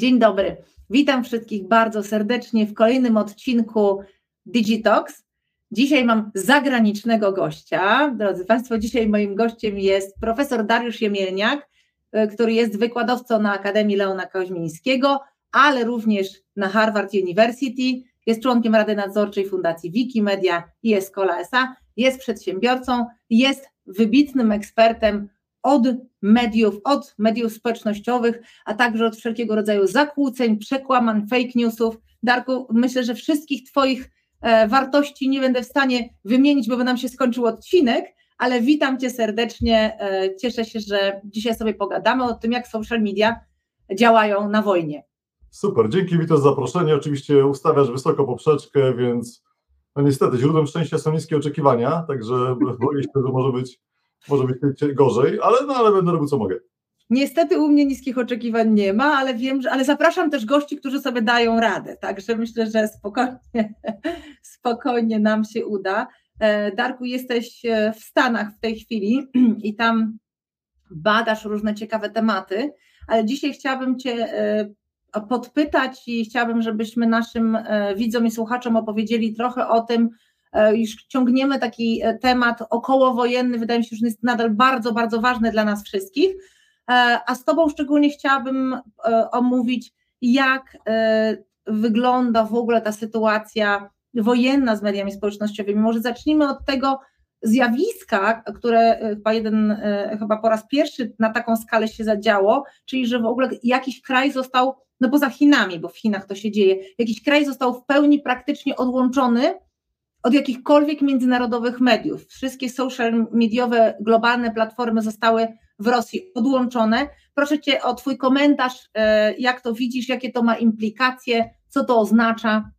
Dzień dobry. Witam wszystkich bardzo serdecznie w kolejnym odcinku Digitox. Dzisiaj mam zagranicznego gościa. Drodzy Państwo, dzisiaj moim gościem jest profesor Dariusz Jemielniak, e, który jest wykładowcą na Akademii Leona Koźmińskiego, ale również na Harvard University. Jest członkiem Rady Nadzorczej Fundacji Wikimedia i Escola SA. Jest przedsiębiorcą, jest wybitnym ekspertem od mediów, od mediów społecznościowych, a także od wszelkiego rodzaju zakłóceń, przekłamań, fake newsów. Darku, myślę, że wszystkich Twoich e, wartości nie będę w stanie wymienić, bo by nam się skończył odcinek, ale witam Cię serdecznie. E, cieszę się, że dzisiaj sobie pogadamy o tym, jak social media działają na wojnie. Super, dzięki Wito za zaproszenie. Oczywiście ustawiasz wysoko poprzeczkę, więc no niestety źródłem szczęścia są niskie oczekiwania, także boję się, że może być może być gorzej, ale, no, ale będę robił co mogę. Niestety u mnie niskich oczekiwań nie ma, ale wiem, że, ale zapraszam też gości, którzy sobie dają radę, także myślę, że spokojnie, spokojnie nam się uda. E, Darku, jesteś e, w Stanach w tej chwili i tam badasz różne ciekawe tematy, ale dzisiaj chciałabym Cię e, podpytać i chciałabym, żebyśmy naszym widzom i słuchaczom opowiedzieli trochę o tym, już ciągniemy taki e, temat okołowojenny, wydaje mi się, że jest nadal bardzo, bardzo ważny dla nas wszystkich. E, a z Tobą szczególnie chciałabym omówić, jak wygląda w ogóle ta sytuacja wojenna z mediami społecznościowymi. Może zacznijmy od tego zjawiska, które chyba jeden, chyba po raz pierwszy na taką skalę się zadziało, czyli że w ogóle jakiś kraj został, no poza Chinami, bo w Chinach to się dzieje, jakiś kraj został w pełni praktycznie odłączony od jakichkolwiek międzynarodowych mediów. Wszystkie social mediowe, globalne platformy zostały w Rosji odłączone. Proszę Cię o Twój komentarz, e, jak to widzisz, jakie to ma implikacje, co to oznacza?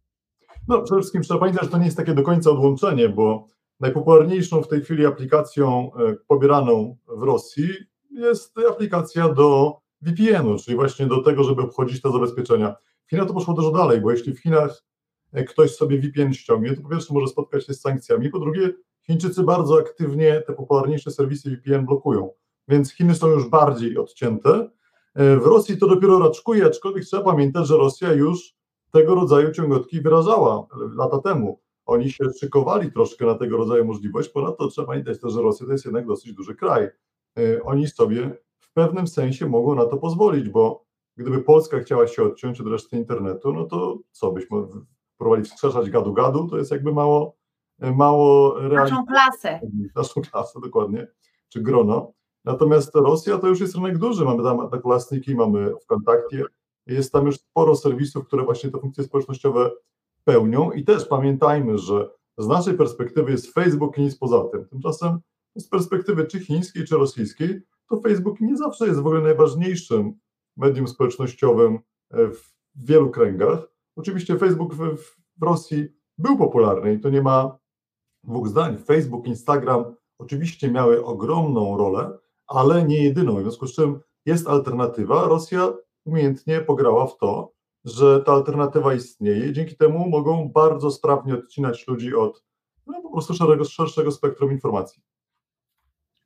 No, przede wszystkim trzeba pamiętać, że to nie jest takie do końca odłączenie, bo najpopularniejszą w tej chwili aplikacją e, pobieraną w Rosji jest aplikacja do VPN-u, czyli właśnie do tego, żeby obchodzić te zabezpieczenia. W Chinach to poszło dużo dalej, bo jeśli w Chinach ktoś sobie VPN ściągnie, to po pierwsze może spotkać się z sankcjami, po drugie Chińczycy bardzo aktywnie te popularniejsze serwisy VPN blokują, więc Chiny są już bardziej odcięte. E, w Rosji to dopiero raczkuje, aczkolwiek trzeba pamiętać, że Rosja już tego rodzaju ciągotki wyrażała lata temu. Oni się szykowali troszkę na tego rodzaju możliwość, ponadto trzeba pamiętać też, że Rosja to jest jednak dosyć duży kraj. E, oni sobie w pewnym sensie mogą na to pozwolić, bo gdyby Polska chciała się odciąć od reszty internetu, no to co byśmy próbowali wskrzeszać gadu-gadu, to jest jakby mało, mało Naszą klasę. Naszą klasę, dokładnie, czy grono. Natomiast Rosja to już jest rynek duży, mamy tam Atlasniki, mamy w kontakcie, jest tam już sporo serwisów, które właśnie te funkcje społecznościowe pełnią i też pamiętajmy, że z naszej perspektywy jest Facebook i nic poza tym. Tymczasem z perspektywy czy chińskiej, czy rosyjskiej, to Facebook nie zawsze jest w ogóle najważniejszym medium społecznościowym w wielu kręgach. Oczywiście Facebook w, w Rosji był popularny i to nie ma dwóch zdań. Facebook, Instagram oczywiście miały ogromną rolę, ale nie jedyną. W związku z czym jest alternatywa. Rosja umiejętnie pograła w to, że ta alternatywa istnieje dzięki temu mogą bardzo sprawnie odcinać ludzi od no, po prostu szerszego, szerszego spektrum informacji.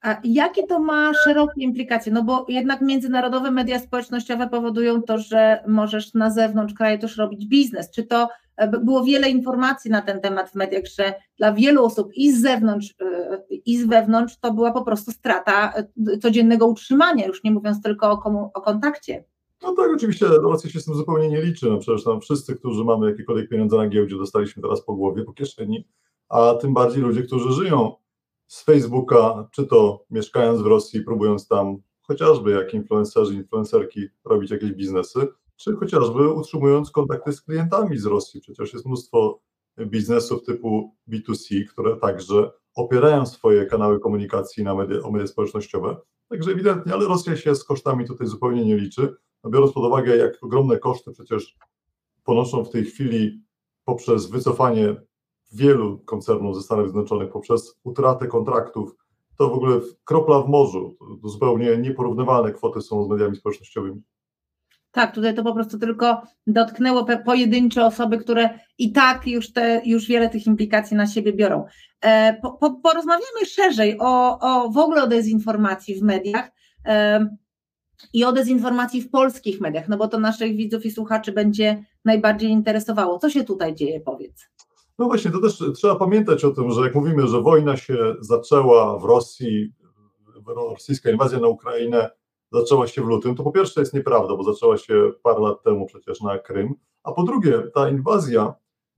A jakie to ma szerokie implikacje? No bo jednak międzynarodowe media społecznościowe powodują to, że możesz na zewnątrz kraju też robić biznes. Czy to e, było wiele informacji na ten temat w mediach, że dla wielu osób i z zewnątrz, e, i z wewnątrz to była po prostu strata e, codziennego utrzymania, już nie mówiąc tylko o, komu, o kontakcie. No tak, oczywiście Rosja się z tym zupełnie nie liczy. No przecież tam wszyscy, którzy mamy jakiekolwiek pieniądze na giełdzie, dostaliśmy teraz po głowie, po kieszeni, a tym bardziej ludzie, którzy żyją z Facebooka, czy to mieszkając w Rosji, próbując tam chociażby jak influencerzy, influencerki robić jakieś biznesy, czy chociażby utrzymując kontakty z klientami z Rosji. Przecież jest mnóstwo biznesów typu B2C, które także opierają swoje kanały komunikacji na media, o media społecznościowe. Także ewidentnie, ale Rosja się z kosztami tutaj zupełnie nie liczy. No biorąc pod uwagę, jak ogromne koszty przecież ponoszą w tej chwili poprzez wycofanie wielu koncernów ze Stanów Zjednoczonych poprzez utratę kontraktów, to w ogóle kropla w morzu. To zupełnie nieporównywalne kwoty są z mediami społecznościowymi. Tak, tutaj to po prostu tylko dotknęło pojedyncze osoby, które i tak już, te, już wiele tych implikacji na siebie biorą. E, po, po, porozmawiamy szerzej o, o w ogóle o dezinformacji w mediach. E, i o dezinformacji w polskich mediach, no bo to naszych widzów i słuchaczy będzie najbardziej interesowało. Co się tutaj dzieje, powiedz? No właśnie, to też trzeba pamiętać o tym, że jak mówimy, że wojna się zaczęła w Rosji, rosyjska inwazja na Ukrainę zaczęła się w lutym, to po pierwsze jest nieprawda, bo zaczęła się parę lat temu przecież na Krym, a po drugie ta inwazja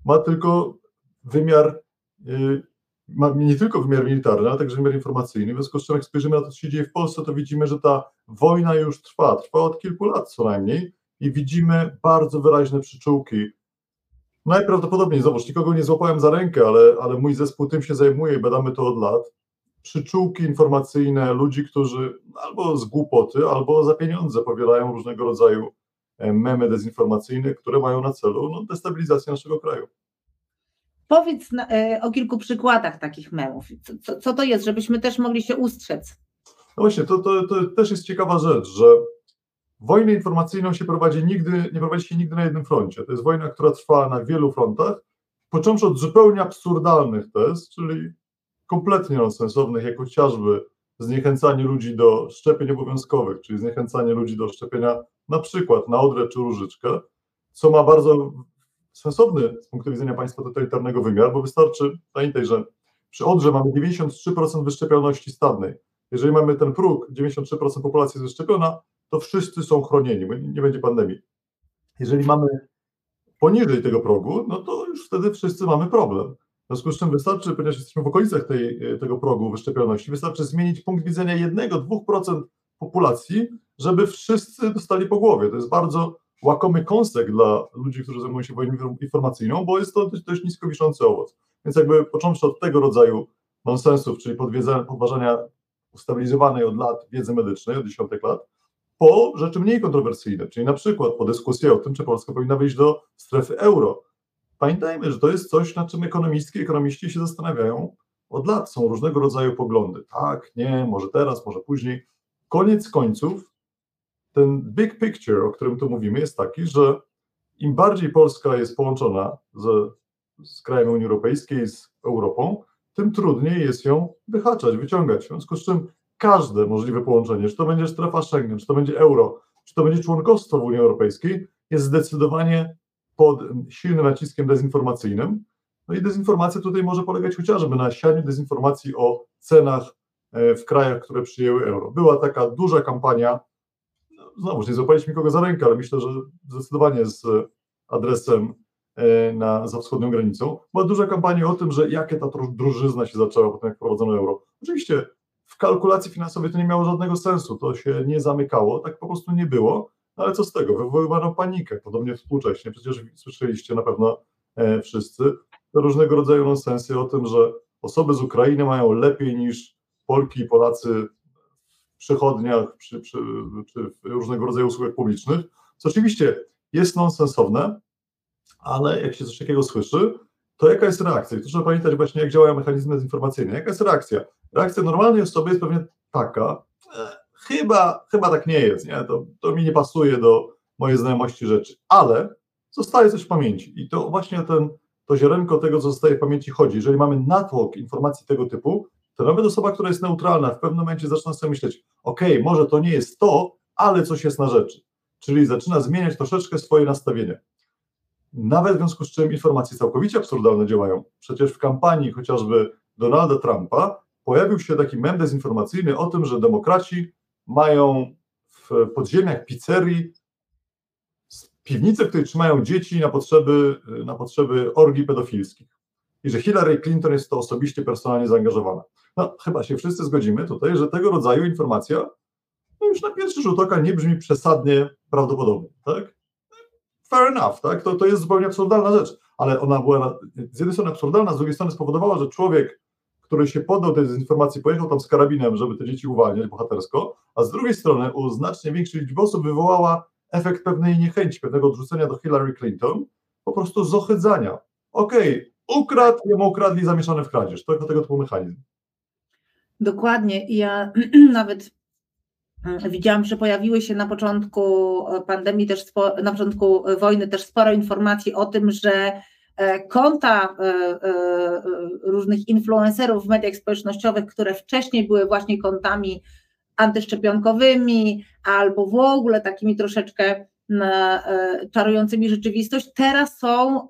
ma tylko wymiar, y, ma nie tylko wymiar militarny, ale także wymiar informacyjny, w związku z czym jak spojrzymy na to, co się dzieje w Polsce, to widzimy, że ta wojna już trwa, trwa od kilku lat co najmniej i widzimy bardzo wyraźne przyczółki Najprawdopodobniej, zobacz, nikogo nie złapałem za rękę, ale, ale mój zespół tym się zajmuje i badamy to od lat. Przyczółki informacyjne ludzi, którzy albo z głupoty, albo za pieniądze powielają różnego rodzaju e, memy dezinformacyjne, które mają na celu no, destabilizację naszego kraju. Powiedz na, e, o kilku przykładach takich memów. Co, co, to jest, żebyśmy też mogli się ustrzec? No właśnie, to, to, to też jest ciekawa rzecz, że Wojnę informacyjną się prowadzi nigdy, nie prowadzi się nigdy na jednym froncie. To jest wojna, która trwa na wielu frontach, począwszy od zupełnie absurdalnych tez, czyli kompletnie nonsensownych, jak chociażby zniechęcanie ludzi do szczepień obowiązkowych, czyli zniechęcanie ludzi do szczepienia na przykład na odrę czy różyczkę, co ma bardzo sensowny z punktu widzenia państwa totalitarnego wymiar, bo wystarczy, pamiętaj, że przy odrze mamy 93% wyszczepialności stadnej. Jeżeli mamy ten próg, 93% populacji jest wyszczepiona, to wszyscy są chronieni, nie będzie pandemii. Jeżeli mamy poniżej tego progu, no to już wtedy wszyscy mamy problem. W związku z czym wystarczy, ponieważ jesteśmy w okolicach tej, tego progu wyszczepialności, wystarczy zmienić punkt widzenia 1-2% populacji, żeby wszyscy dostali po głowie. To jest bardzo łakomy kąsek dla ludzi, którzy zajmują się wojną informacyjną, bo jest to dość nisko wiszący owoc. Więc jakby począwszy od tego rodzaju nonsensów, czyli podważania ustabilizowanej od lat wiedzy medycznej, od dziesiątek lat, po rzeczy mniej kontrowersyjne, czyli na przykład po dyskusji o tym, czy Polska powinna wyjść do strefy euro. Pamiętajmy, że to jest coś, nad czym ekonomistki, ekonomiści się zastanawiają od lat. Są różnego rodzaju poglądy. Tak, nie, może teraz, może później. Koniec końców, ten big picture, o którym tu mówimy, jest taki, że im bardziej Polska jest połączona z, z krajem Unii Europejskiej, z Europą, tym trudniej jest ją wyhaczać, wyciągać. W związku z czym każde możliwe połączenie, czy to będzie strefa Schengen, czy to będzie euro, czy to będzie członkostwo w Unii Europejskiej, jest zdecydowanie pod silnym naciskiem dezinformacyjnym. No i dezinformacja tutaj może polegać chociażby na sianiu dezinformacji o cenach e, w krajach, które przyjęły euro. Była taka duża kampania, no, znowu nie złapaliśmy nikogo za rękę, ale myślę, że zdecydowanie z adresem e, na, za wschodnią granicą, była duża kampania o tym, że jakie ta drużyzna się zaczęła po tym, jak wprowadzono euro. Oczywiście w kalkulacji finansowej to nie miało żadnego sensu, to się nie zamykało, tak po prostu nie było, no ale co z tego, wywoływano panikę, podobnie współcześnie, przecież słyszeliście na pewno e, wszyscy, różnego rodzaju nonsensy o tym, że osoby z Ukrainy mają lepiej niż Polki i Polacy w przychodniach przy, przy, czy w różnego rodzaju usługach publicznych, co oczywiście jest nonsensowne, ale jak się coś takiego słyszy, to jaka jest reakcja? I to trzeba pamiętać właśnie, jak działają mechanizmy dezinformacyjne. Jaka jest reakcja? Reakcja normalnej osoby jest pewnie taka, e, chyba, chyba tak nie jest, nie? To, to mi nie pasuje do mojej znajomości rzeczy, ale zostaje coś w pamięci i to właśnie ten, to ziarenko tego, co zostaje w pamięci chodzi. Jeżeli mamy natłok informacji tego typu, to nawet osoba, która jest neutralna, w pewnym momencie zaczyna sobie myśleć, ok, może to nie jest to, ale coś jest na rzeczy. Czyli zaczyna zmieniać troszeczkę swoje nastawienie. Nawet w związku z czym informacje całkowicie absurdalne działają. Przecież w kampanii chociażby Donalda Trumpa pojawił się taki mem dezinformacyjny o tym, że demokraci mają w podziemiach pizzerii piwnicę, w której trzymają dzieci na potrzeby, na potrzeby orgii pedofilskich. I że Hillary Clinton jest to osobiście, personalnie zaangażowana. No, chyba się wszyscy zgodzimy tutaj, że tego rodzaju informacja no już na pierwszy rzut oka nie brzmi przesadnie prawdopodobnie, tak? Fair enough, tak? To, to jest zupełnie absurdalna rzecz, ale ona była z jednej strony absurdalna, z drugiej strony spowodowała, że człowiek który się poddał tej dezinformacji, pojechał tam z karabinem, żeby te dzieci uwalniać bohatersko, a z drugiej strony u znacznie większej liczby osób wywołała efekt pewnej niechęci, pewnego odrzucenia do Hillary Clinton, po prostu zohydzania. Okej, okay, ukradł, jemu ukradli zamieszane w kradzież. To tego typu mechanizm. Dokładnie. Ja nawet mm, widziałam, że pojawiły się na początku pandemii, też na początku wojny też sporo informacji o tym, że E, konta e, e, różnych influencerów w mediach społecznościowych, które wcześniej były właśnie kontami antyszczepionkowymi, albo w ogóle takimi troszeczkę czarującymi rzeczywistość, teraz są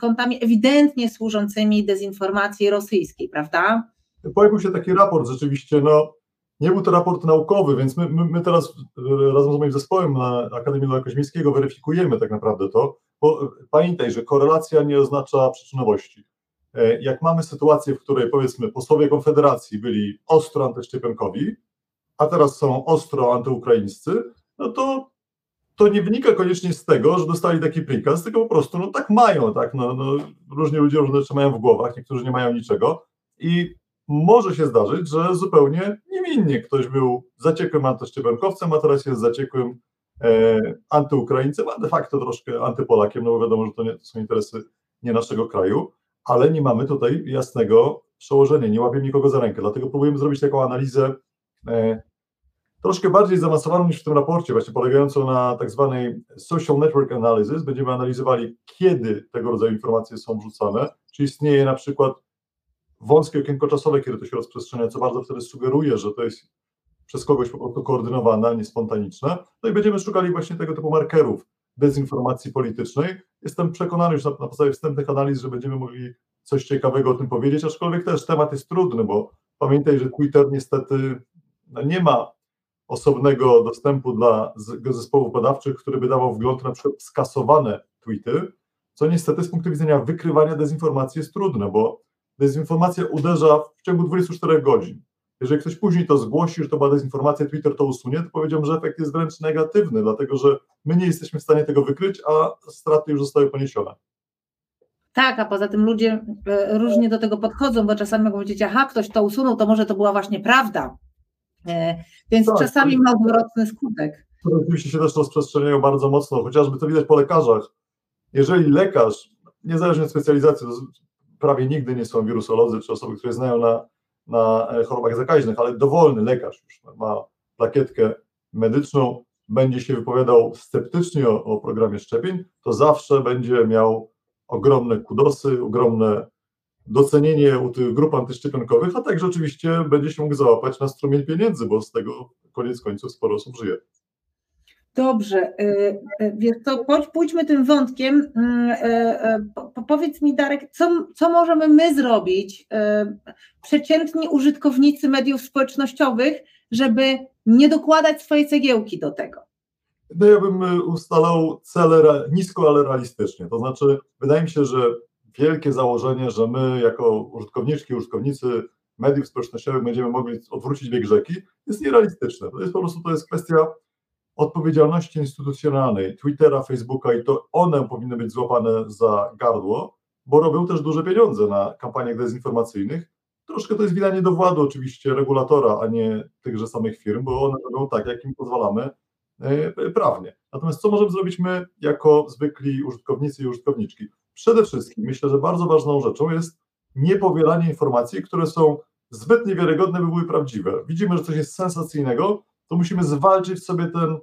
kontami ewidentnie służącymi dezinformacji rosyjskiej, prawda? Pojawił się taki raport rzeczywiście, no nie był to raport naukowy, więc my, my, my teraz razem z moim zespołem na Akademii Lewa Koźmińskiego weryfikujemy tak naprawdę to, pamiętaj, że korelacja nie oznacza przyczynowości. E, jak mamy sytuację, w której powiedzmy posłowie Konfederacji byli ostro antyszczepionkowi, a teraz są ostro antyukraińscy, no to to nie wynika koniecznie z tego, że dostali taki prikaz, tylko po prostu no tak mają, tak, no, no różni ludzie różne rzeczy mają w głowach, niektórzy nie mają niczego i może się zdarzyć, że zupełnie niewinnie ktoś był zaciekłym antyszczepionkowcem, a teraz jest zaciekłym antyukraińcem, a de facto troszkę antypolakiem, no bo wiadomo, że to, nie, to są interesy nie naszego kraju, ale nie mamy tutaj jasnego przełożenia, nie łapiemy nikogo za rękę, dlatego próbujemy zrobić taką analizę e, troszkę bardziej zaawansowaną niż w tym raporcie, właśnie polegającą na tak zwanej social network analysis. Będziemy analizowali, kiedy tego rodzaju informacje są wrzucane, czy istnieje na przykład wąskie okienko czasowe, kiedy to się rozprzestrzenia, co bardzo wtedy sugeruje, że to jest przez kogoś po prostu nie spontaniczne. No i będziemy szukali właśnie tego typu markerów dezinformacji politycznej. Jestem przekonany już na, na podstawie wstępnych analiz, że będziemy mogli coś ciekawego o tym powiedzieć, aczkolwiek też temat jest trudny, bo pamiętaj, że Twitter niestety no nie ma osobnego dostępu dla zespołów badawczych, który by dawał wgląd na przykład skasowane tweety, co niestety z punktu widzenia wykrywania dezinformacji jest trudne, bo dezinformacja uderza w ciągu 24 godzin. Jeżeli ktoś później to zgłosi, że to była dezinformacja, Twitter to usunie, to powiedziałbym, że efekt jest wręcz negatywny, dlatego że my nie jesteśmy w stanie tego wykryć, a straty już zostały poniesione. Tak, a poza tym ludzie e, różnie do tego podchodzą, bo czasami mogą powiedzieć, aha, ktoś to usunął, to może to była właśnie prawda. E, więc tak, czasami ma odwrotny skutek. Które oczywiście się też rozprzestrzeniają bardzo mocno, chociażby to widać po lekarzach. Jeżeli lekarz, niezależnie od specjalizacji, prawie nigdy nie są wirusolodzy czy osoby, które znają na, na e, chorobach zakaźnych, ale dowolny lekarz już ma plakietkę medyczną, będzie się wypowiadał sceptycznie o, o programie szczepień, to zawsze będzie miał ogromne kudosy, ogromne docenienie u tych grup antyszczepionkowych, a także oczywiście będzie się mógł załapać na strumień pieniędzy, bo z tego koniec końców sporo osób żyje. Dobrze, y, y, wiesz to pójdźmy tym wątkiem. Mm, y, powiedz mi Darek, co, co możemy my zrobić, przeciętni użytkownicy mediów społecznościowych, żeby nie dokładać swojej cegiełki do tego? No ja bym ustalał cele nisko, ale realistycznie. To znaczy, wydaje mi się, że wielkie założenie, że my jako użytkowniczki, użytkownicy mediów społecznościowych będziemy mogli odwrócić bieg rzeki, jest nierealistyczne. To jest po prostu to jest kwestia odpowiedzialności instytucjonalnej Twittera, Facebooka i to one powinny być złapane za gardło, bo robią też duże pieniądze na kampaniach dezinformacyjnych. Troszkę to jest wina nie do władzy oczywiście regulatora, a nie tychże samych firm, bo one robią tak, jak im pozwalamy e, prawnie. Natomiast co możemy zrobić my jako zwykli użytkownicy i użytkowniczki? Przede wszystkim myślę, że bardzo ważną rzeczą jest niepowielanie informacji, które są zbyt niewiarygodne, by były prawdziwe. Widzimy, że coś jest sensacyjnego, to musimy zwalczyć w sobie ten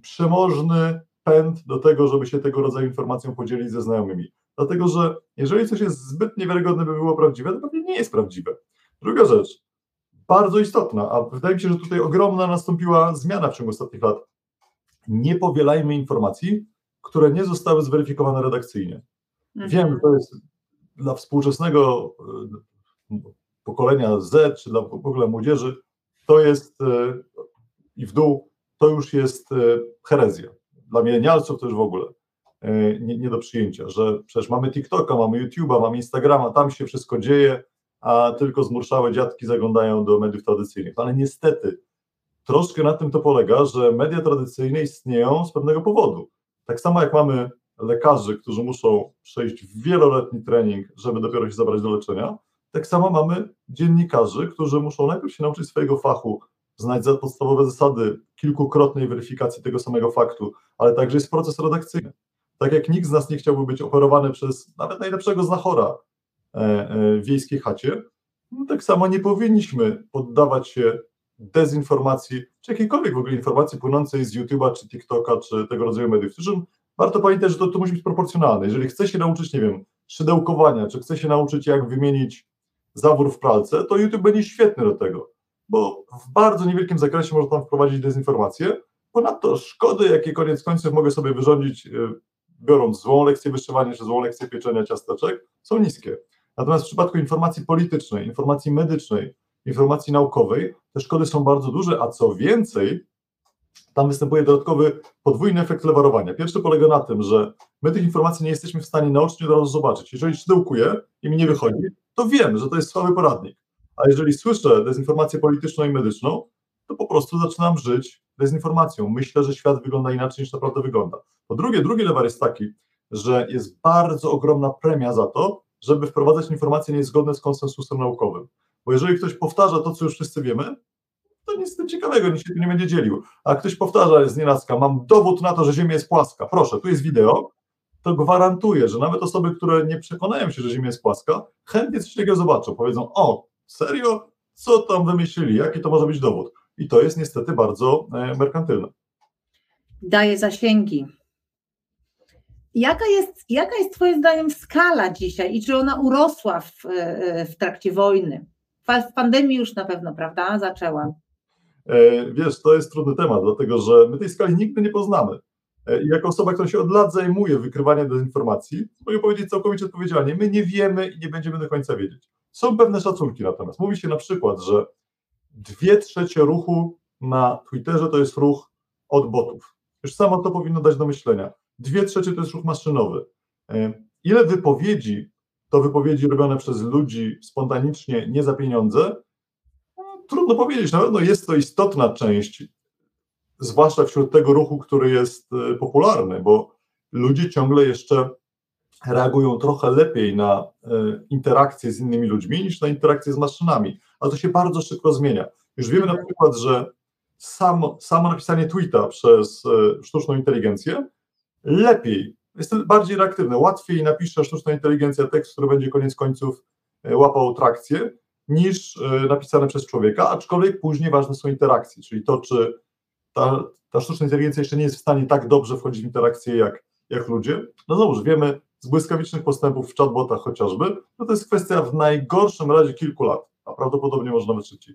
przemożny pęd do tego, żeby się tego rodzaju informacją podzielić ze znajomymi. Dlatego, że jeżeli coś jest zbyt niewiarygodne, by było prawdziwe, to pewnie nie jest prawdziwe. Druga rzecz, bardzo istotna, a wydaje mi się, że tutaj ogromna nastąpiła zmiana w ciągu ostatnich lat. Nie powielajmy informacji, które nie zostały zweryfikowane redakcyjnie. Mhm. Wiem, że to jest dla współczesnego e, pokolenia Z, czy dla w ogóle młodzieży, to jest e, i w dół, to już jest e, herezja. Dla milenialców to już w ogóle nie, nie do przyjęcia, że przecież mamy TikToka, mamy YouTube'a, mamy Instagrama, tam się wszystko dzieje, a tylko zmurszałe dziadki zaglądają do mediów tradycyjnych. Ale niestety, troszkę na tym to polega, że media tradycyjne istnieją z pewnego powodu. Tak samo jak mamy lekarzy, którzy muszą przejść wieloletni trening, żeby dopiero się zabrać do leczenia, tak samo mamy dziennikarzy, którzy muszą najpierw się nauczyć swojego fachu, znać podstawowe zasady kilkukrotnej weryfikacji tego samego faktu, ale także jest proces redakcyjny. Tak jak nikt z nas nie chciałby być operowany przez nawet najlepszego znachora e, e, w wiejskiej chacie, no tak samo nie powinniśmy poddawać się dezinformacji, czy jakiejkolwiek w ogóle informacji płynącej z YouTube'a, czy TikToka, czy tego rodzaju mediów, w warto pamiętać, że to, to musi być proporcjonalne. Jeżeli chce się nauczyć, nie wiem, szydełkowania, czy chce się nauczyć, jak wymienić zawór w pralce, to YouTube będzie świetny do tego. Bo w bardzo niewielkim zakresie można tam wprowadzić dezinformację. Ponadto szkody, jakie koniec końców mogę sobie wyrządzić, y, biorąc złą lekcję wyszywania czy złą lekcję pieczenia ciasteczek, są niskie. Natomiast w przypadku informacji politycznej, informacji medycznej, informacji naukowej, te szkody są bardzo duże, a co więcej, tam występuje dodatkowy podwójny efekt lewarowania. Pierwszy polega na tym, że my tych informacji nie jesteśmy w stanie naocznie od razu zobaczyć. Jeżeli szydełkuję i mi nie wychodzi, to wiem, że to jest słaby poradnik. A jeżeli słyszę dezinformację polityczną i medyczną, to po prostu zaczynam żyć dezinformacją. Myślę, że świat wygląda inaczej niż naprawdę wygląda. Po drugie, drugi lewar jest taki, że jest bardzo ogromna premia za to, żeby wprowadzać informacje niezgodne z konsensusem naukowym. Bo jeżeli ktoś powtarza to, co już wszyscy wiemy, to nic z tym ciekawego, nikt się tu nie będzie dzielił. A ktoś powtarza z nienacka, mam dowód na to, że Ziemia jest płaska, proszę, tu jest wideo, to gwarantuję, że nawet osoby, które nie przekonają się, że Ziemia jest płaska, chętnie coś takiego zobaczą. Powiedzą, o, serio? Co tam wymyślili? Jaki to może być dowód? I to jest niestety bardzo e, merkantylne. Daje zasięgi. Jaka jest, jaka jest Twoim zdaniem skala dzisiaj i czy ona urosła w, e, w trakcie wojny? W pandemii już na pewno, prawda? Zaczęła. E, wiesz, to jest trudny temat, dlatego że my tej skali nigdy nie poznamy. I jako osoba, która się od lat zajmuje wykrywaniem dezinformacji, mogę powiedzieć całkowicie odpowiedzialnie, my nie wiemy i nie będziemy do końca wiedzieć. Są pewne szacunki natomiast. Mówi się na przykład, że dwie trzecie ruchu na Twitterze to jest ruch od botów. Już samo to powinno dać do myślenia. Dwie trzecie to jest ruch maszynowy. Ile wypowiedzi to wypowiedzi robione przez ludzi spontanicznie, nie za pieniądze? No, trudno powiedzieć. Na pewno jest to istotna część, zwłaszcza wśród tego ruchu, który jest e, popularny, bo ludzie ciągle jeszcze reagują trochę lepiej na e, interakcje z innymi ludźmi niż na interakcje z maszynami, ale to się bardzo szybko zmienia. Już wiemy na mhm. przykład, że samo, samo napisanie tweeta przez e, sztuczną inteligencję lepiej, jest bardziej reaktywne, łatwiej napisze sztuczna inteligencja tekst, który będzie koniec końców e, łapał trakcję, niż napisane przez człowieka, aczkolwiek później ważne są interakcje, czyli to, czy ta, ta sztuczna inteligencja jeszcze nie jest w stanie tak dobrze wchodzić w interakcje jak, jak ludzie. No znowuż wiemy, z błyskawicznych postępów w chatbotach chociażby, no to jest kwestia w najgorszym razie kilku lat, a prawdopodobnie może nawet szybciej.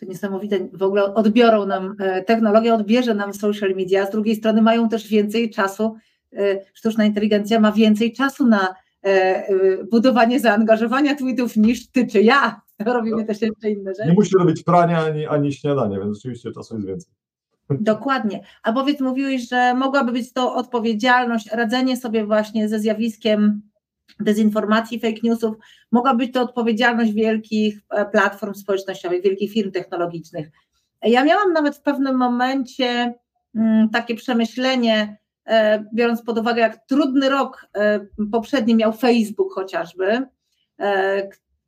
To niesamowite, w ogóle odbiorą nam, e, technologia odbierze nam social media, z drugiej strony mają też więcej czasu, e, sztuczna inteligencja ma więcej czasu na e, budowanie zaangażowania tweetów niż ty czy ja. Robimy no. też jeszcze inne rzeczy. Nie musi robić prania ani, ani śniadania, więc rzeczywiście czasu jest więcej. Dokładnie. A powiedz, mówiłeś, że mogłaby być to odpowiedzialność, radzenie sobie właśnie ze zjawiskiem dezinformacji, fake newsów, mogła być to odpowiedzialność wielkich e, platform społecznościowych, wielkich firm technologicznych. Ja miałam nawet w pewnym momencie mm, takie przemyślenie, e, biorąc pod uwagę, jak trudny rok e, poprzedni miał Facebook chociażby,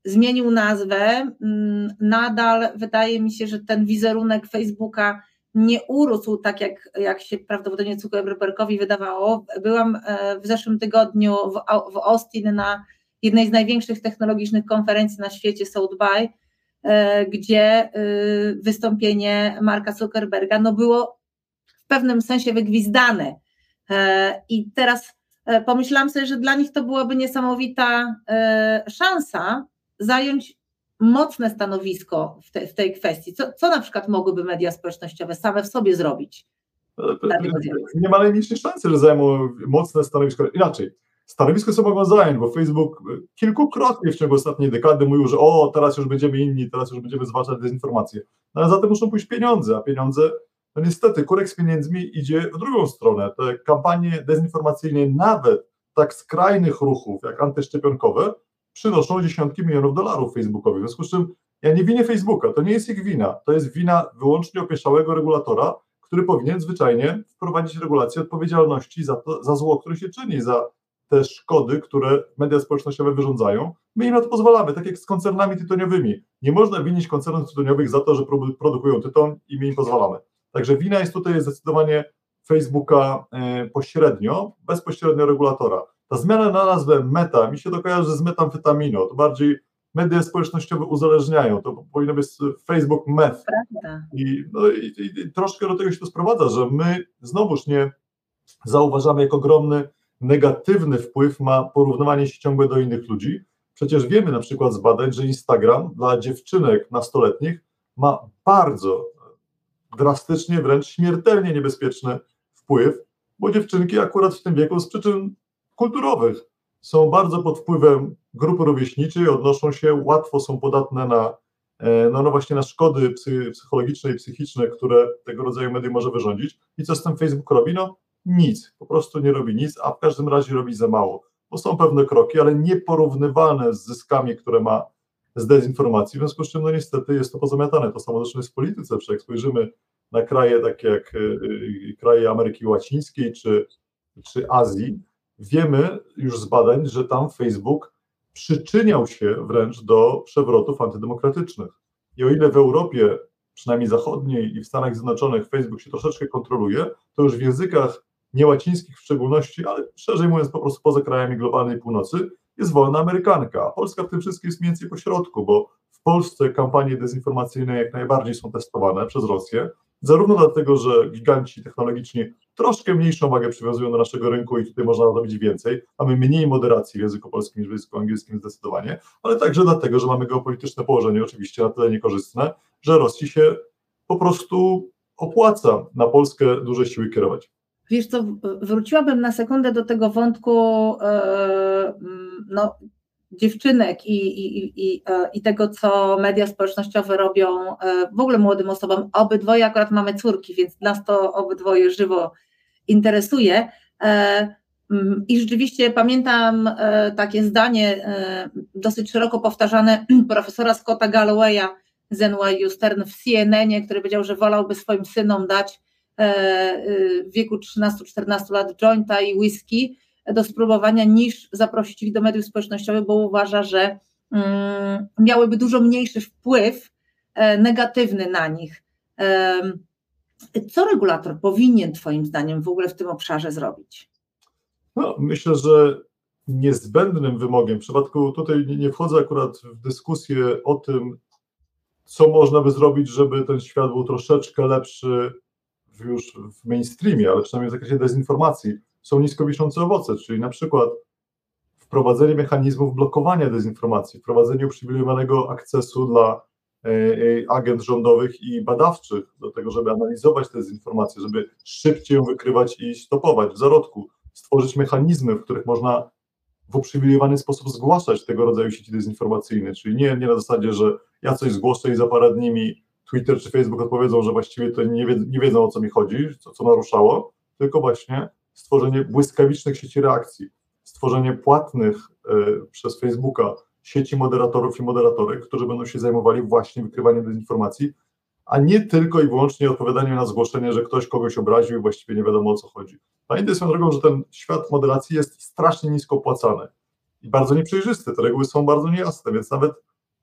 zmienił nazwę. Mm, nadal wydaje mi się, że ten wizerunek Facebooka nie urósł tak, jak, jak się prawdopodobnie Zuckerbergowi wydawało. Byłam e, w zeszłym tygodniu w, w Austin na jednej z największych technologicznych konferencji na świecie, South by, e, gdzie e, wystąpienie Marka Zuckerberga no było w pewnym sensie wygwizdane. I teraz pomyślałam sobie, że dla nich to byłaby niesamowita szansa zająć mocne stanowisko w, te, w tej kwestii. Co, co na przykład mogłyby media społecznościowe same w sobie zrobić? Nie ma najmniejszej szansy, że zajmą mocne stanowisko. Inaczej, stanowisko co mogą zająć, bo Facebook kilkukrotnie w ciągu ostatniej dekady mówił, że o, teraz już będziemy inni, teraz już będziemy zwalczać dezinformację. No, ale za tym muszą pójść pieniądze, a pieniądze, no niestety, kurek z pieniędzmi idzie w drugą stronę. Te kampanie dezinformacyjne, nawet tak skrajnych ruchów jak antyszczepionkowe, przynoszą dziesiątki milionów dolarów Facebookowi. W związku z czym ja nie winię Facebooka, to nie jest ich wina, to jest wina wyłącznie opieszałego regulatora, który powinien zwyczajnie wprowadzić regulację odpowiedzialności za, to, za zło, które się czyni, za te szkody, które media społecznościowe wyrządzają. My im na to pozwalamy, tak jak z koncernami tytoniowymi. Nie można winić koncernów tytoniowych za to, że produkują tyton i my im pozwalamy. Także wina jest tutaj zdecydowanie Facebooka e, pośrednio, bezpośrednio regulatora. Ta zmiana na nazwę meta mi się to kojarzy z metamfetaminą, to bardziej media społecznościowe uzależniają, to powinno być Facebook meth. I, no, i, i, troszkę do tego się to sprowadza, że my znowuż nie zauważamy, jak ogromny negatywny wpływ ma porównywanie się ciągle do innych ludzi. Przecież wiemy na przykład z badań, że Instagram dla dziewczynek nastoletnich ma bardzo drastycznie, wręcz śmiertelnie niebezpieczny wpływ, bo dziewczynki akurat w tym wieku z przyczyn kulturowych są bardzo pod wpływem grupy rówieśniczej, odnoszą się, łatwo są podatne na, e, no, no właśnie na szkody psychologiczne i psychiczne, które tego rodzaju medium może wyrządzić. I co z tym Facebook robi? No nic, po prostu nie robi nic, a w każdym razie robi za mało, bo są pewne kroki, ale nieporównywalne z zyskami, które ma z dezinformacji, w związku z czym no niestety jest to pozamiatane. To samo zresztą jest w polityce, czy jak spojrzymy na kraje takie jak e, e, kraje Ameryki Łacińskiej czy, czy Azji, wiemy już z badań, że tam Facebook przyczyniał się wręcz do przewrotów antydemokratycznych. I o ile w Europie, przynajmniej zachodniej i w Stanach Zjednoczonych Facebook się troszeczkę kontroluje, to już w językach niełacińskich w szczególności, ale szerzej mówiąc po prostu poza krajami globalnej północy, jest wolna amerykanka. A Polska w tym wszystkim jest mniej więcej po środku, bo w Polsce kampanie dezinformacyjne jak najbardziej są testowane przez Rosję, zarówno dlatego, że giganci technologiczni troszkę mniejszą wagę przywiązują do naszego rynku i tutaj można zrobić więcej, mamy mniej moderacji w języku polskim niż w języku angielskim zdecydowanie, ale także dlatego, że mamy geopolityczne położenie oczywiście na tyle niekorzystne, że Rosji się po prostu opłaca na Polskę duże siły kierować. Wiesz co, wróciłabym na sekundę do tego wątku e, no, dziewczynek i, i, i, e, i tego, co media społecznościowe robią e, w ogóle młodym osobom. Obydwoje akurat mamy córki, więc nas to obydwoje żywo interesuje. I rzeczywiście pamiętam takie zdanie dosyć szeroko powtarzane profesora Scotta Gallowaya z NYU Stern w CNN, który powiedział, że wolałby swoim synom dać w wieku 13-14 lat jointa i whisky, do spróbowania, niż zaprosić ich do mediów społecznościowych, bo uważa, że mm, miałyby dużo mniejszy wpływ e, negatywny na nich. Co regulator powinien Twoim zdaniem w ogóle w tym obszarze zrobić? No, myślę, że niezbędnym wymogiem, w przypadku tutaj nie wchodzę akurat w dyskusję o tym, co można by zrobić, żeby ten świat był troszeczkę lepszy już w mainstreamie, ale przynajmniej w zakresie dezinformacji są nisko wiszące owoce, czyli na przykład wprowadzenie mechanizmów blokowania dezinformacji, wprowadzenie uprzywilejowanego akcesu dla e, e, agent rządowych i badawczych do tego, żeby analizować te dezinformacje, żeby szybciej ją wykrywać i stopować w zarodku, stworzyć mechanizmy, w których można w uprzywilejowany sposób zgłaszać tego rodzaju sieci dezinformacyjne, czyli nie, nie na zasadzie, że ja coś zgłoszę i za parę dni mi Twitter czy Facebook odpowiedzą, że właściwie to nie, wie, nie wiedzą o co mi chodzi, co, co naruszało, tylko właśnie stworzenie błyskawicznych sieci reakcji, stworzenie płatnych y, przez Facebooka sieci moderatorów i moderatorek, którzy będą się zajmowali właśnie wykrywaniem dezinformacji, a nie tylko i wyłącznie odpowiadaniem na zgłoszenie, że ktoś kogoś obraził i właściwie nie wiadomo o co chodzi. Pamiętaj swoją drogą, że ten świat moderacji jest strasznie nisko opłacany i bardzo nieprzejrzysty. Te reguły są bardzo niejasne, więc nawet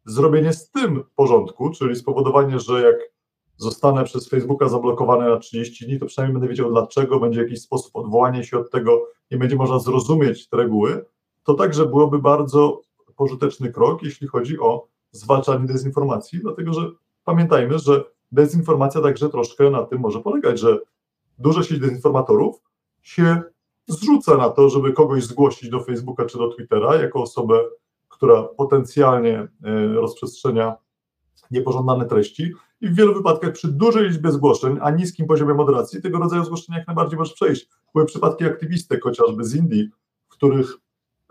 zrobienie z tym porządku, czyli spowodowanie, że jak zostanę przez Facebooka zablokowany na 30 dni, to przynajmniej będę wiedział dlaczego, będzie jakiś sposób odwołania się od tego, nie będzie można zrozumieć te reguły, to także byłoby bardzo pożyteczny krok, jeśli chodzi o zwalczanie dezinformacji, dlatego że pamiętajmy, że dezinformacja także troszkę na tym może polegać, że duża sieć dezinformatorów się zrzuca na to, żeby kogoś zgłosić do Facebooka czy do Twittera jako osobę, która potencjalnie e, rozprzestrzenia niepożądane treści i w wielu wypadkach przy dużej liczbie zgłoszeń, a niskim poziomie moderacji, tego rodzaju zgłoszenia jak najbardziej może przejść. Były przypadki aktywistek, chociażby z Indii, w których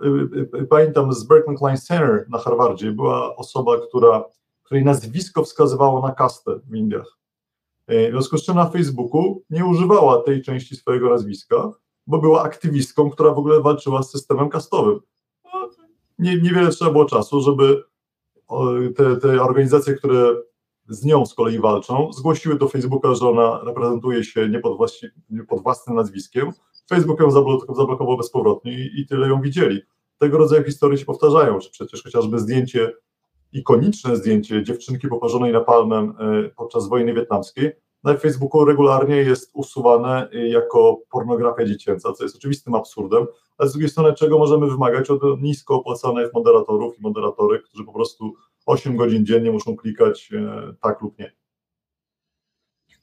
y, y, y, pamiętam z Berkeley Klein Center na Harvardzie była osoba, która, której nazwisko wskazywało na kastę w Indiach. W związku z czym na Facebooku nie używała tej części swojego nazwiska, bo była aktywistką, która w ogóle walczyła z systemem kastowym. No, nie, niewiele trzeba było czasu, żeby te, te organizacje, które z nią z kolei walczą, zgłosiły do Facebooka, że ona reprezentuje się nie pod, właści, nie pod własnym nazwiskiem. Facebook ją zablokował bezpowrotnie i, i tyle ją widzieli. Tego rodzaju historie się powtarzają, czy przecież chociażby zdjęcie, ikoniczne zdjęcie dziewczynki poparzonej napalmem e, podczas wojny wietnamskiej, na Facebooku regularnie jest usuwane jako pornografia dziecięca, co jest oczywistym absurdem, ale z drugiej strony czego możemy wymagać od nisko opłacanych moderatorów i moderatorek, którzy po prostu 8 godzin dziennie muszą klikać e, tak lub nie.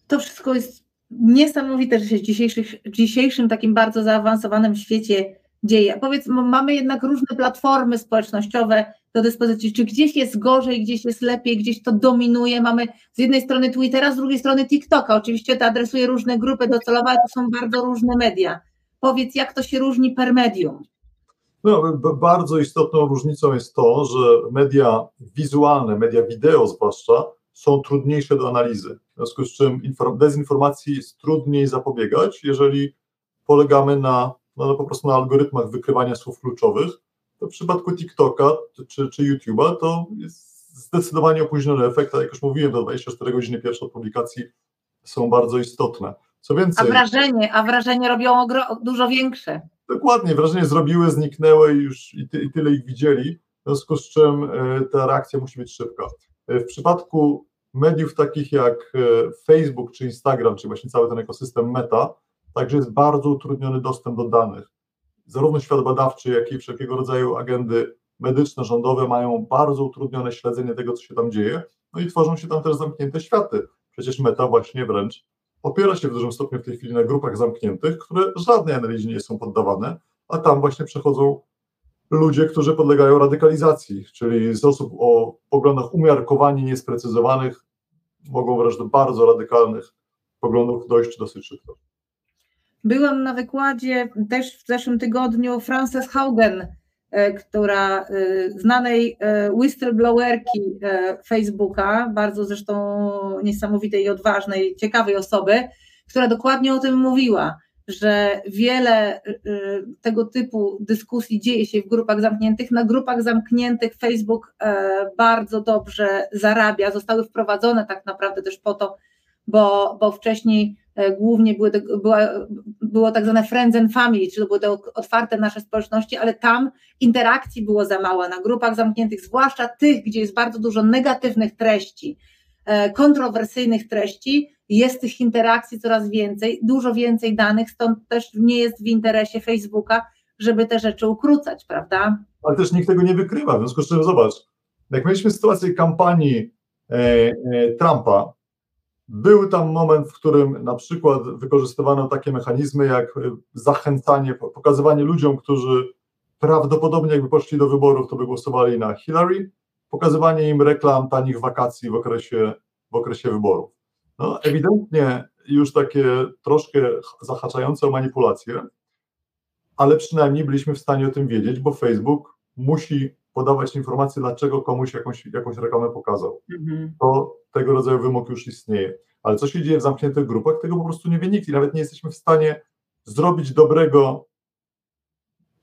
To wszystko jest niesamowite, że się w dzisiejszym takim bardzo zaawansowanym świecie dzieje. Powiedz, mamy jednak różne platformy społecznościowe do dyspozycji. Czy gdzieś jest gorzej, gdzieś jest lepiej, gdzieś to dominuje? Mamy z jednej strony Twittera, z drugiej strony TikToka. Oczywiście to adresuje różne grupy docelowe, ale to są bardzo różne media. Powiedz, jak to się różni per medium? No, bardzo istotną różnicą jest to, że media wizualne, media wideo zwłaszcza, są trudniejsze do analizy. W związku z czym dezinformacji jest trudniej zapobiegać, jeżeli polegamy na, no, no po prostu na algorytmach wykrywania słów kluczowych. To w przypadku TikToka czy, czy YouTube'a to jest zdecydowanie opóźniony efekt, a jak już mówiłem, to 24 godziny pierwsze od publikacji są bardzo istotne. Co więcej, a wrażenie, a wrażenie robią dużo większe. Dokładnie, wrażenie zrobiły, zniknęły już i, ty, i tyle ich widzieli, w związku z czym e, ta reakcja musi być szybka. E, w przypadku mediów takich jak e, Facebook czy Instagram, czy właśnie cały ten ekosystem Meta, także jest bardzo utrudniony dostęp do danych. Zarówno świat badawczy, jak i wszelkiego rodzaju agendy medyczne, rządowe mają bardzo utrudnione śledzenie tego, co się tam dzieje, no i tworzą się tam też zamknięte światy. Przecież Meta właśnie wręcz opiera się w dużym stopniu w tej chwili na grupach zamkniętych, które żadnej analizie nie są poddawane, a tam właśnie przechodzą ludzie, którzy podlegają radykalizacji, czyli z osób o poglądach umiarkowanie niesprecyzowanych mogą wręcz do bardzo radykalnych poglądów dojść dosyć szybko. Byłam na wykładzie też w zeszłym tygodniu Frances Haugen, która e, znanej e, whistleblowerki Facebooka, bardzo zresztą niesamowitej i odważnej, ciekawej osoby, która dokładnie o tym mówiła, że wiele tego typu dyskusji dzieje się w grupach zamkniętych. Na grupach zamkniętych Facebook bardzo dobrze zarabia, zostały wprowadzone tak naprawdę też po to, bo, bo wcześniej E, głównie były, była, było tak zwane friends and family, czyli były te otwarte nasze społeczności, ale tam interakcji było za mało na grupach zamkniętych, zwłaszcza tych, gdzie jest bardzo dużo negatywnych treści, e, kontrowersyjnych treści, jest tych interakcji coraz więcej, dużo więcej danych, stąd też nie jest w interesie Facebooka, żeby te rzeczy ukrócać, prawda? Ale też nikt tego nie wykrywa, w związku z czym zobacz, jak mieliśmy sytuację kampanii e, e, Trumpa, był tam moment, w którym na przykład wykorzystywano takie mechanizmy jak y, zachęcanie, pokazywanie ludziom, którzy prawdopodobnie jakby poszli do wyborów, to by głosowali na Hillary, pokazywanie im reklam tanich wakacji w okresie, w okresie wyborów. No, ewidentnie już takie troszkę zahaczające o manipulacje, ale przynajmniej byliśmy w stanie o tym wiedzieć, bo Facebook musi podawać informacje, dlaczego komuś jakąś, jakąś reklamę pokazał. Mhm. To tego rodzaju wymóg już istnieje. Ale co się dzieje w zamkniętych grupach, tego po prostu nie wie nikt i nawet nie jesteśmy w stanie zrobić dobrego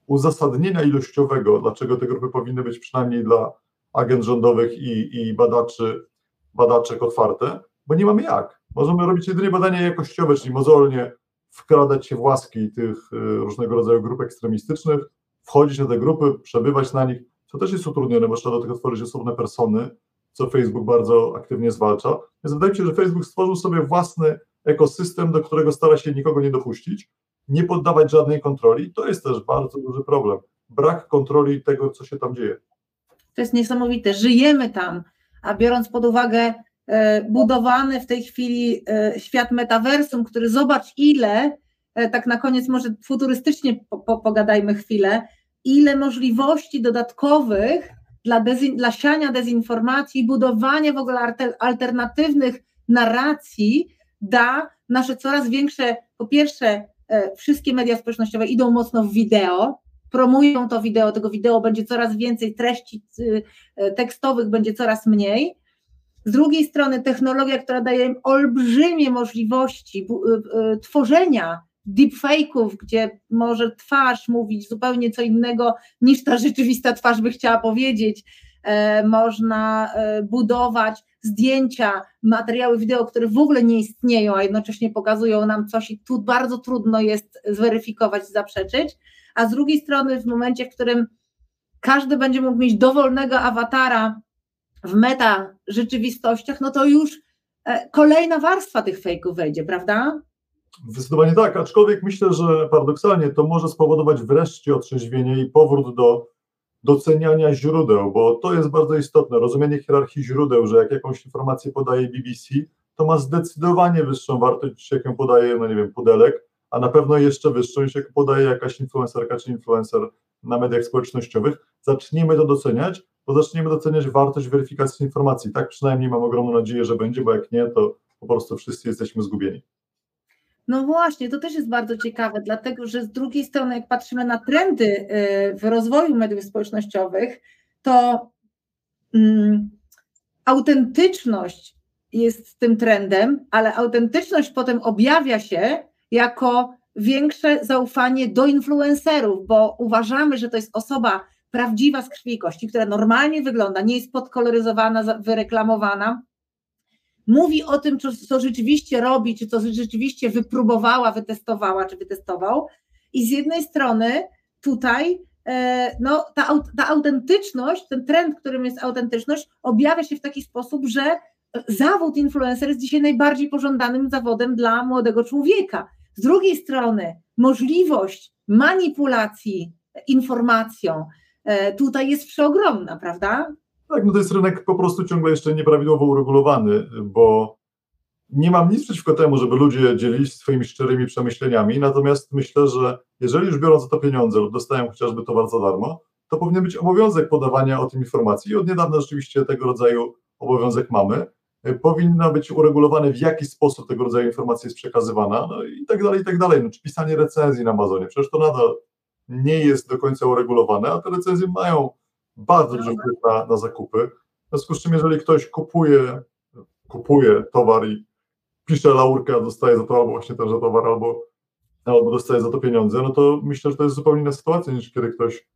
uzasadnienia ilościowego, dlaczego te grupy powinny być przynajmniej dla agent rządowych i, i badaczy, badaczek otwarte, bo nie mamy jak. Możemy robić jedynie badania jakościowe, czyli mozolnie wkradać się w łaski tych y, różnego rodzaju grup ekstremistycznych, wchodzić na te grupy, przebywać na nich, to też jest utrudnione, bo trzeba do tego tworzyć osobne persony, co Facebook bardzo aktywnie zwalcza. Więc wydaje mi się, że Facebook stworzył sobie własny ekosystem, do którego stara się nikogo nie dopuścić, nie poddawać żadnej kontroli. To jest też bardzo duży problem. Brak kontroli tego, co się tam dzieje. To jest niesamowite. Żyjemy tam, a biorąc pod uwagę e, budowany w tej chwili e, świat metaversum, który zobacz ile, e, tak na koniec może futurystycznie po, po, pogadajmy chwilę, ile możliwości dodatkowych dla, dezin, dla siania dezinformacji, budowania w ogóle alternatywnych narracji da nasze coraz większe, po pierwsze, e, wszystkie media społecznościowe idą mocno w wideo, promują to wideo, tego wideo będzie coraz więcej, treści e, tekstowych będzie coraz mniej. Z drugiej strony technologia, która daje im olbrzymie możliwości e, tworzenia deepfake'ów, gdzie może twarz mówić zupełnie co innego niż ta rzeczywista twarz by chciała powiedzieć. E, można e, budować zdjęcia, materiały wideo, które w ogóle nie istnieją, a jednocześnie pokazują nam coś i tu bardzo trudno jest zweryfikować, zaprzeczyć. A z drugiej strony, w momencie, w którym każdy będzie mógł mieć dowolnego awatara w meta rzeczywistościach, no to już e, kolejna warstwa tych fejków wejdzie, prawda? Zdecydowanie tak, aczkolwiek myślę, że paradoksalnie to może spowodować wreszcie otrzeźwienie i powrót do doceniania źródeł, bo to jest bardzo istotne, rozumienie hierarchii źródeł, że jak jakąś informację podaje BBC, to ma zdecydowanie wyższą wartość, niż jak ją podaje, no nie wiem, Pudelek, a na pewno jeszcze wyższą niż jak podaje jakaś influencerka czy influencer na mediach społecznościowych. Zaczniemy to doceniać, bo zaczniemy doceniać wartość weryfikacji informacji. Tak przynajmniej mam ogromną nadzieję, że będzie, bo jak nie, to po prostu wszyscy jesteśmy zgubieni. No właśnie, to też jest bardzo ciekawe, dlatego że z drugiej strony, jak patrzymy na trendy y, w rozwoju mediów społecznościowych, to um, autentyczność jest tym trendem, ale autentyczność potem objawia się jako większe zaufanie do influencerów, bo uważamy, że to jest osoba prawdziwa z krwi i kości, która normalnie wygląda, nie jest podkoloryzowana, wyreklamowana, mówi o tym, co, rzeczywiście robi, czy co rzeczywiście wypróbowała, wytestowała, czy wytestował. I z jednej strony tutaj e, no, ta, ta autentyczność, ten trend, którym jest autentyczność, objawia się w taki sposób, że zawód influencer jest dzisiaj najbardziej pożądanym zawodem dla młodego człowieka. Z drugiej strony, możliwość manipulacji informacją e, tutaj jest przeogromna, prawda? Tak, no to jest rynek po prostu ciągle jeszcze nieprawidłowo uregulowany, bo nie mam nic przeciwko temu, żeby ludzie dzielili się swoimi szczerymi przemyśleniami, natomiast myślę, że jeżeli już biorą za to pieniądze lub dostają chociażby towar za darmo, to powinien być obowiązek podawania o tym informacji i od niedawna rzeczywiście tego rodzaju obowiązek mamy. Powinno być uregulowane, w jaki sposób tego rodzaju informacja jest przekazywana, no i tak dalej, i tak dalej. No, czy pisanie recenzji na Amazonie, przecież to nadal nie jest do końca uregulowane, a te recenzje mają bardzo duży wpływ na, na zakupy. W związku z czym, jeżeli ktoś kupuje, kupuje towar i pisze laurkę, a dostaje za to albo właśnie tenże towar, albo, albo dostaje za to pieniądze, no to myślę, że to jest zupełnie inna sytuacja niż kiedy ktoś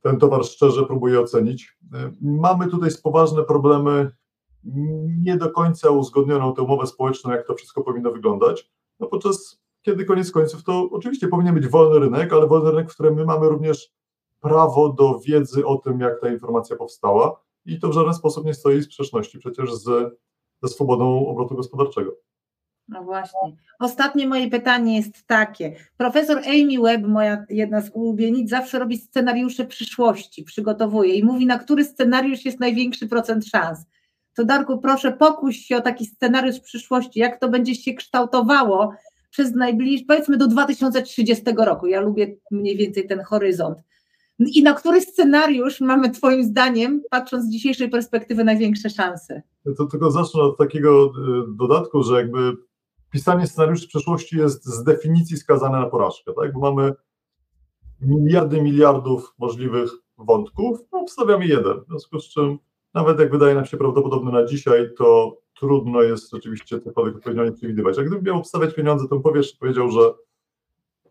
ten towar szczerze próbuje ocenić. Mamy tutaj poważne problemy, nie do końca uzgodnioną tę umowę społeczną, jak to wszystko powinno wyglądać, no podczas kiedy koniec końców to oczywiście powinien być wolny rynek, ale wolny rynek, w którym my mamy również prawo do wiedzy o tym, jak ta informacja powstała i to w żaden sposób nie stoi w sprzeczności przecież z, ze swobodą obrotu gospodarczego. No właśnie. Ostatnie moje pytanie jest takie. Profesor Amy Webb, moja jedna z ulubienic, zawsze robi scenariusze przyszłości, przygotowuje i mówi, na który scenariusz jest największy procent szans. To Darku, proszę pokuś się o taki scenariusz przyszłości, jak to będzie się kształtowało przez najbliższe, powiedzmy do 2030 roku. Ja lubię mniej więcej ten horyzont. I na który scenariusz mamy Twoim zdaniem, patrząc z dzisiejszej perspektywy, największe szanse? To tylko zacznę od takiego e, dodatku, że jakby pisanie scenariuszy przyszłości jest z definicji skazane na porażkę, tak? Bo mamy miliardy miliardów możliwych wątków, no obstawiamy jeden, w związku z czym nawet jak wydaje nam się prawdopodobne na dzisiaj, to trudno jest rzeczywiście cokolwiek odpowiedzialnie przewidywać. Jak gdybym miał obstawiać pieniądze, to powiesz, powiedział, że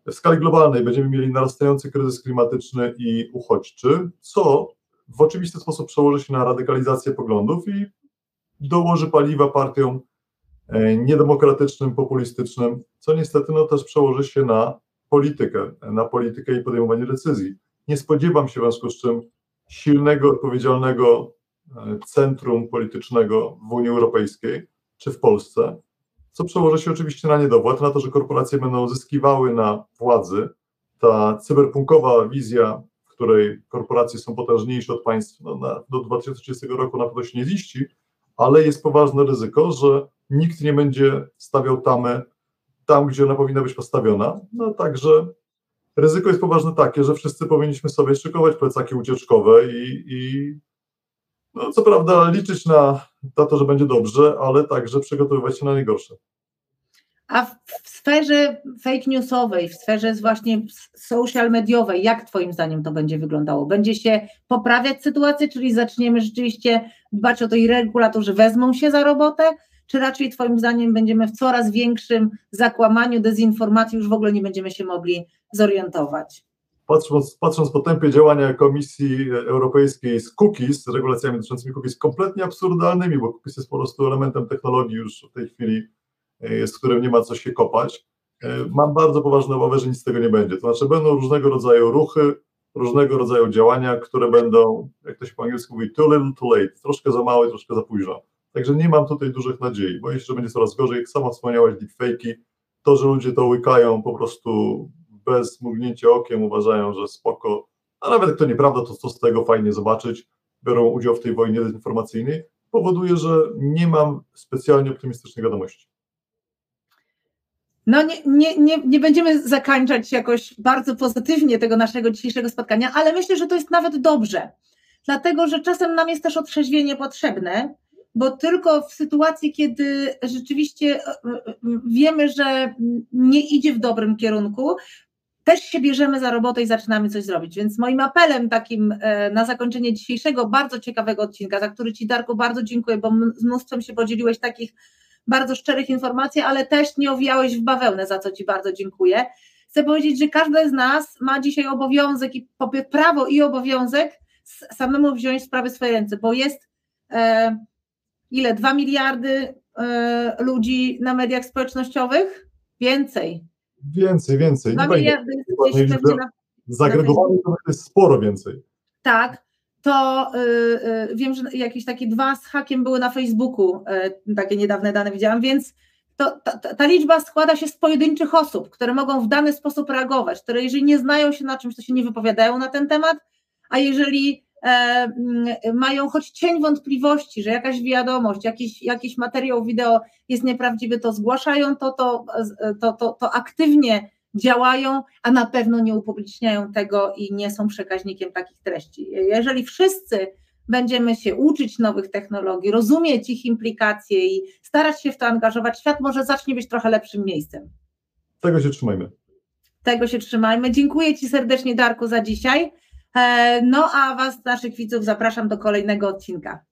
w skali globalnej będziemy mieli narastający kryzys klimatyczny i uchodźczy, co w oczywisty sposób przełoży się na radykalizację poglądów i dołoży paliwa partiom e, niedemokratycznym, populistycznym, co niestety no, też przełoży się na politykę, na politykę i podejmowanie decyzji. Nie spodziewam się w związku z czym silnego, odpowiedzialnego e, centrum politycznego w Unii Europejskiej czy w Polsce, co przełoży się oczywiście na niedowład, na to, że korporacje będą zyskiwały na władzy. Ta cyberpunkowa wizja, w której korporacje są potężniejsze od państw, no na, do 2030 roku na pewno się nie ziści, ale jest poważne ryzyko, że nikt nie będzie stawiał tamy tam, gdzie ona powinna być postawiona. No także ryzyko jest poważne takie, że wszyscy powinniśmy sobie szykować plecaki ucieczkowe i, i no, co prawda liczyć na, to, że będzie dobrze, ale także przygotowywać się na najgorsze. A w sferze fake newsowej, w sferze właśnie social mediowej, jak Twoim zdaniem to będzie wyglądało? Będzie się poprawiać sytuację, czyli zaczniemy rzeczywiście dbać o to i regulatorzy wezmą się za robotę, czy raczej Twoim zdaniem będziemy w coraz większym zakłamaniu, dezinformacji, już w ogóle nie będziemy się mogli zorientować? Patrząc, patrząc po tempie działania Komisji Europejskiej z cookies, z regulacjami dotyczącymi cookies kompletnie absurdalnymi, bo cookies jest po prostu elementem technologii już w tej chwili, e, z którym nie ma co się kopać, e, mam bardzo poważne obawy, że nic z tego nie będzie. To znaczy będą różnego rodzaju ruchy, różnego rodzaju działania, które będą, jak to się po angielsku mówi, too little too late, troszkę za mało i troszkę za późno. Także nie mam tutaj dużych nadziei. Boję się, że będzie coraz gorzej. Jak sama wspomniałaś, deepfake'i, to, że ludzie to łykają po prostu bez mrugnięcia okiem uważają, że spoko, a nawet jak to nieprawda, to co z tego fajnie zobaczyć, biorą udział w tej wojnie dezinformacyjnej, powoduje, że nie mam specjalnie optymistycznych wiadomości. No nie, nie, nie, nie będziemy zakończać jakoś bardzo pozytywnie tego naszego dzisiejszego spotkania, ale myślę, że to jest nawet dobrze, dlatego że czasem nam jest też otrzeźwienie potrzebne, bo tylko w sytuacji, kiedy rzeczywiście e, e, wiemy, że nie idzie w dobrym kierunku, też się bierzemy za robotę i zaczynamy coś zrobić. Więc moim apelem takim e, na zakończenie dzisiejszego bardzo ciekawego odcinka, za który Ci Darku bardzo dziękuję, bo z mnóstwem się podzieliłeś takich bardzo szczerych informacji, ale też nie owijałeś w bawełnę, za co Ci bardzo dziękuję. Chcę powiedzieć, że każdy z nas ma dzisiaj obowiązek i prawo i obowiązek samemu wziąć sprawy w swoje ręce, bo jest e, ile? Dwa miliardy e, ludzi na mediach społecznościowych? Więcej. Więcej, więcej. Dwa miliardy jest na, Zagregowanych to jest sporo więcej. Tak, to y, y, wiem, że jakieś takie dwa z hakiem były na Facebooku, y, takie niedawne dane widziałam, więc to, ta, ta, liczba składa się z pojedynczych osób, które mogą w dany sposób reagować, które jeżeli nie znają się na czymś, to się nie wypowiadają na ten temat, a jeżeli mają choć cień wątpliwości, że jakaś wiadomość, jakiś, jakiś materiał wideo jest nieprawdziwy, to zgłaszają to, to, to, to, to aktywnie działają, a na pewno nie upubliczniają tego i nie są przekaźnikiem takich treści. Jeżeli wszyscy będziemy się uczyć nowych technologii, rozumieć ich implikacje i starać się w to angażować, świat może zacznie być trochę lepszym miejscem. Tego się trzymajmy. Tego się trzymajmy. Dziękuję Ci serdecznie, Darku, za dzisiaj. E, no a Was, naszych widzów, zapraszam do kolejnego odcinka.